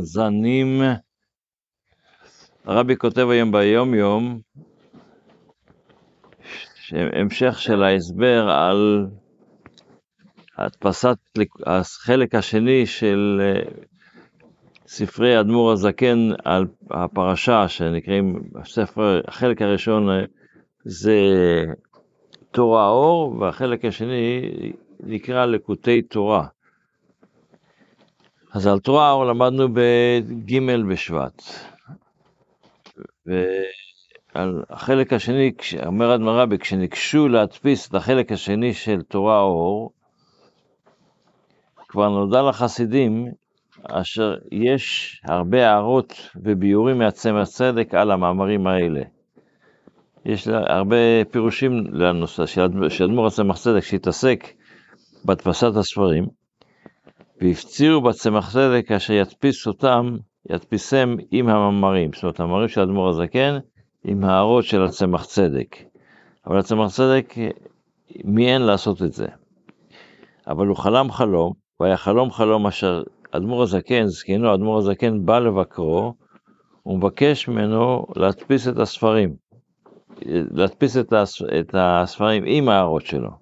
זנים. הרבי כותב היום ביום יום, המשך של ההסבר על הדפסת החלק השני של אה, ספרי אדמו"ר הזקן על הפרשה שנקראים, הספר, החלק הראשון אה, זה תורה אור, והחלק השני נקרא לקוטי תורה. אז על תורה אור למדנו בג' בשבט. ועל החלק השני, אומר אדמרבי, כשניגשו להדפיס את החלק השני של תורה אור, כבר נודע לחסידים אשר יש הרבה הערות וביורים מעצמר צדק על המאמרים האלה. יש הרבה פירושים לנושא של אדמו"ר הצמח צדק שהתעסק בהדפסת הספרים, והפצירו בצמח צדק אשר ידפיס אותם, ידפיסם עם המאמרים, זאת אומרת המאמרים של אדמו"ר הזקן עם הערות של הצמח צדק. אבל הצמח צדק מיהן לעשות את זה. אבל הוא חלם חלום, והיה חלום חלום אשר אדמו"ר הזקן, זקנו, אדמו"ר הזקן בא לבקרו, הוא מבקש ממנו להדפיס את הספרים, להדפיס את הספרים עם ההערות שלו.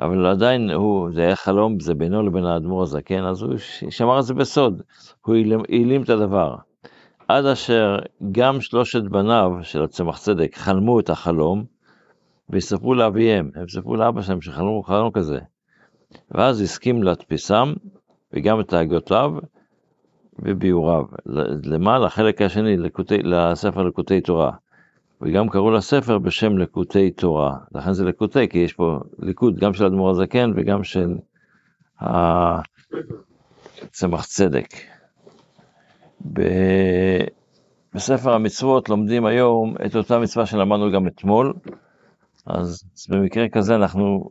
אבל עדיין הוא, זה היה חלום, זה בינו לבין האדמו"ר הזקן, אז הוא שמר את זה בסוד, הוא העלים את הדבר. עד אשר גם שלושת בניו של הצמח צדק חלמו את החלום, ויספרו לאביהם, הם סיפרו לאבא שלהם שחלמו חלום כזה. ואז הסכים להדפיסם, וגם את הגותיו וביאוריו. למה? לחלק השני, לקוטי, לספר לקוטי תורה. וגם קראו לספר בשם לקוטי תורה. לכן זה לקוטי, כי יש פה ליקוד גם של אדמו"ר הזקן וגם של צמח צדק. ב... בספר המצוות לומדים היום את אותה מצווה שלמדנו גם אתמול, אז במקרה כזה אנחנו,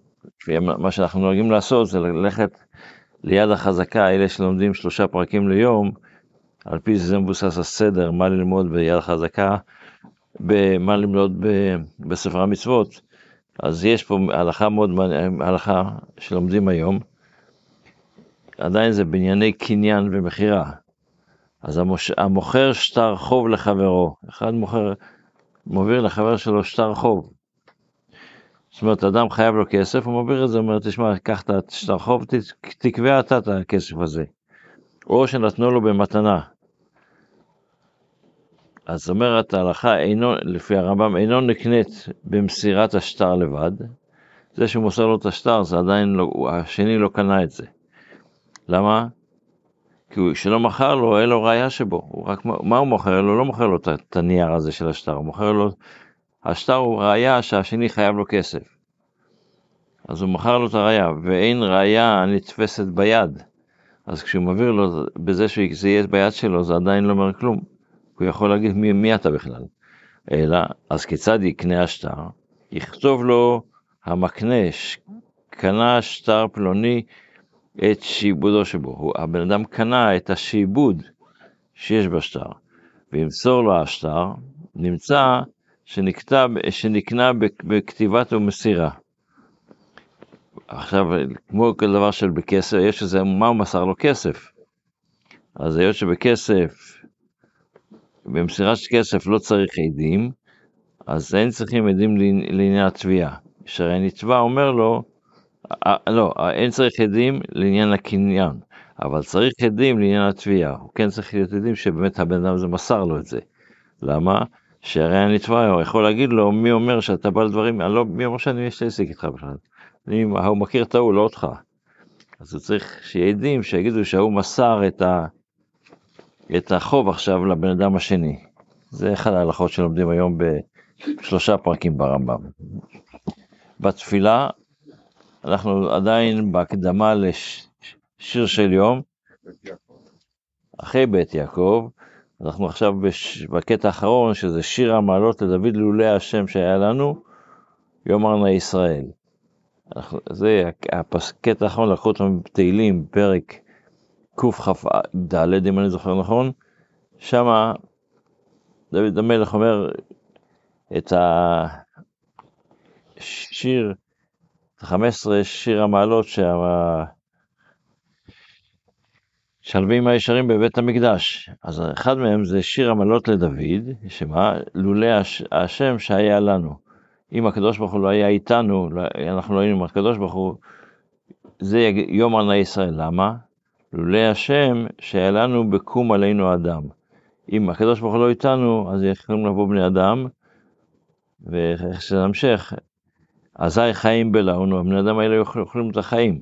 מה שאנחנו נוהגים לעשות זה ללכת ליד החזקה, אלה שלומדים שלושה פרקים ליום, על פי זה מבוסס הסדר, מה ללמוד ביד החזקה, מה ללמוד בספר המצוות. אז יש פה הלכה מאוד מעניינת, הלכה שלומדים היום, עדיין זה בענייני קניין ומכירה. אז המוש... המוכר שטר חוב לחברו, אחד מוכר, מוביל לחבר שלו שטר חוב. זאת אומרת, אדם חייב לו כסף, הוא מעביר את זה, אומר, תשמע, קח את השטר חוב, תקבע אתה את הכסף הזה. או שנתנו לו במתנה. אז אומרת ההלכה, אינו, לפי הרמב"ם, אינו נקנית במסירת השטר לבד. זה שהוא מוסר לו את השטר, זה עדיין לא, השני לא קנה את זה. למה? כי הוא שלא מכר לו, אין לו ראייה שבו. הוא רק, מה הוא מוכר לו? לא מוכר לו את הנייר הזה של השטר, הוא מוכר לו השטר הוא ראייה שהשני חייב לו כסף. אז הוא מכר לו את הראייה, ואין ראייה נתפסת ביד. אז כשהוא מעביר לו, בזה שזה יהיה ביד שלו, זה עדיין לא אומר כלום. הוא יכול להגיד מי, מי אתה בכלל. אלא, אז כיצד יקנה השטר? יכתוב לו המקנה, קנה שטר פלוני את שעבודו שבו. הוא, הבן אדם קנה את השעבוד שיש בשטר, וימסור לו השטר, נמצא שנכתב, שנקנה בכתיבת ומסירה. עכשיו, כמו כל דבר של בכסף, יש איזה, מה הוא מסר לו? כסף. אז היות שבכסף, במסירת כסף לא צריך עדים, אז אין צריכים עדים לעניין התביעה. שהרי נתבע אומר לו, אה, לא, אין צריך עדים לעניין הקניין, אבל צריך עדים לעניין התביעה. הוא כן צריך להיות עדים שבאמת הבן אדם הזה מסר לו את זה. למה? שהרי הנתבע יכול להגיד לו, מי אומר שאתה בא לדברים, לא, מי אומר שאני יש לי עסק איתך בכלל? אני, הוא מכיר את ההוא, לא אותך. אז הוא צריך שיהיה עדים שיגידו שההוא מסר את, ה, את החוב עכשיו לבן אדם השני. זה אחד ההלכות שלומדים היום בשלושה פרקים ברמב"ם. בתפילה, אנחנו עדיין בהקדמה לשיר של יום, אחרי בית יעקב, אנחנו עכשיו בקטע האחרון, שזה שיר המעלות לדוד לולא השם שהיה לנו, יאמר נא ישראל. אנחנו, זה הקטע האחרון, לקחו אותו מתהילים, פרק קכ"ד, אם אני זוכר נכון, שמה דוד המלך אומר את השיר, 15 שיר המעלות, שה... שלווים הישרים בבית המקדש. אז אחד מהם זה שיר עמלות לדוד, שמה? לולא הש- השם שהיה לנו. אם הקדוש ברוך הוא לא היה איתנו, לא- אנחנו לא היינו עם הקדוש ברוך הוא, זה ענה ישראל. למה? לולא השם שהיה לנו בקום עלינו אדם. אם הקדוש ברוך הוא לא איתנו, אז יכולים לבוא בני אדם, ואיך שזה נמשך, אזי חיים בלעונו, הבני אדם האלה יאכלו- אוכלים את החיים.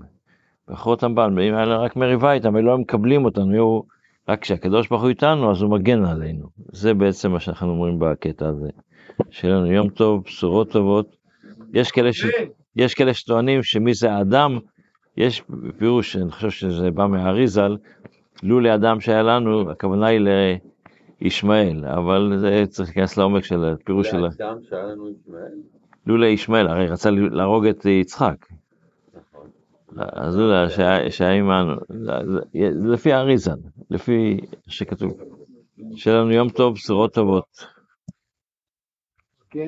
ואכלו אותם בעל, אם היה רק מריבה איתם, הם לא מקבלים אותנו, היו, רק כשהקדוש ברוך הוא איתנו, אז הוא מגן עלינו. זה בעצם מה שאנחנו אומרים בקטע הזה. שיהיה לנו יום טוב, בשורות טובות. יש כאלה, ש... יש כאלה שטוענים שמי זה האדם, יש פירוש, אני חושב שזה בא מהאריזל, לולי אדם שהיה לנו, הכוונה היא לישמעאל, אבל זה צריך להיכנס לעומק של הפירוש של... זה האדם שהיה לנו ישמעאל. לולי ישמעאל, הרי רצה להרוג את יצחק. נכון. אז לולי שהיה- עמנו, לפי האריזל, לפי שכתוב. שיהיה לנו יום טוב, בשורות טובות. כן.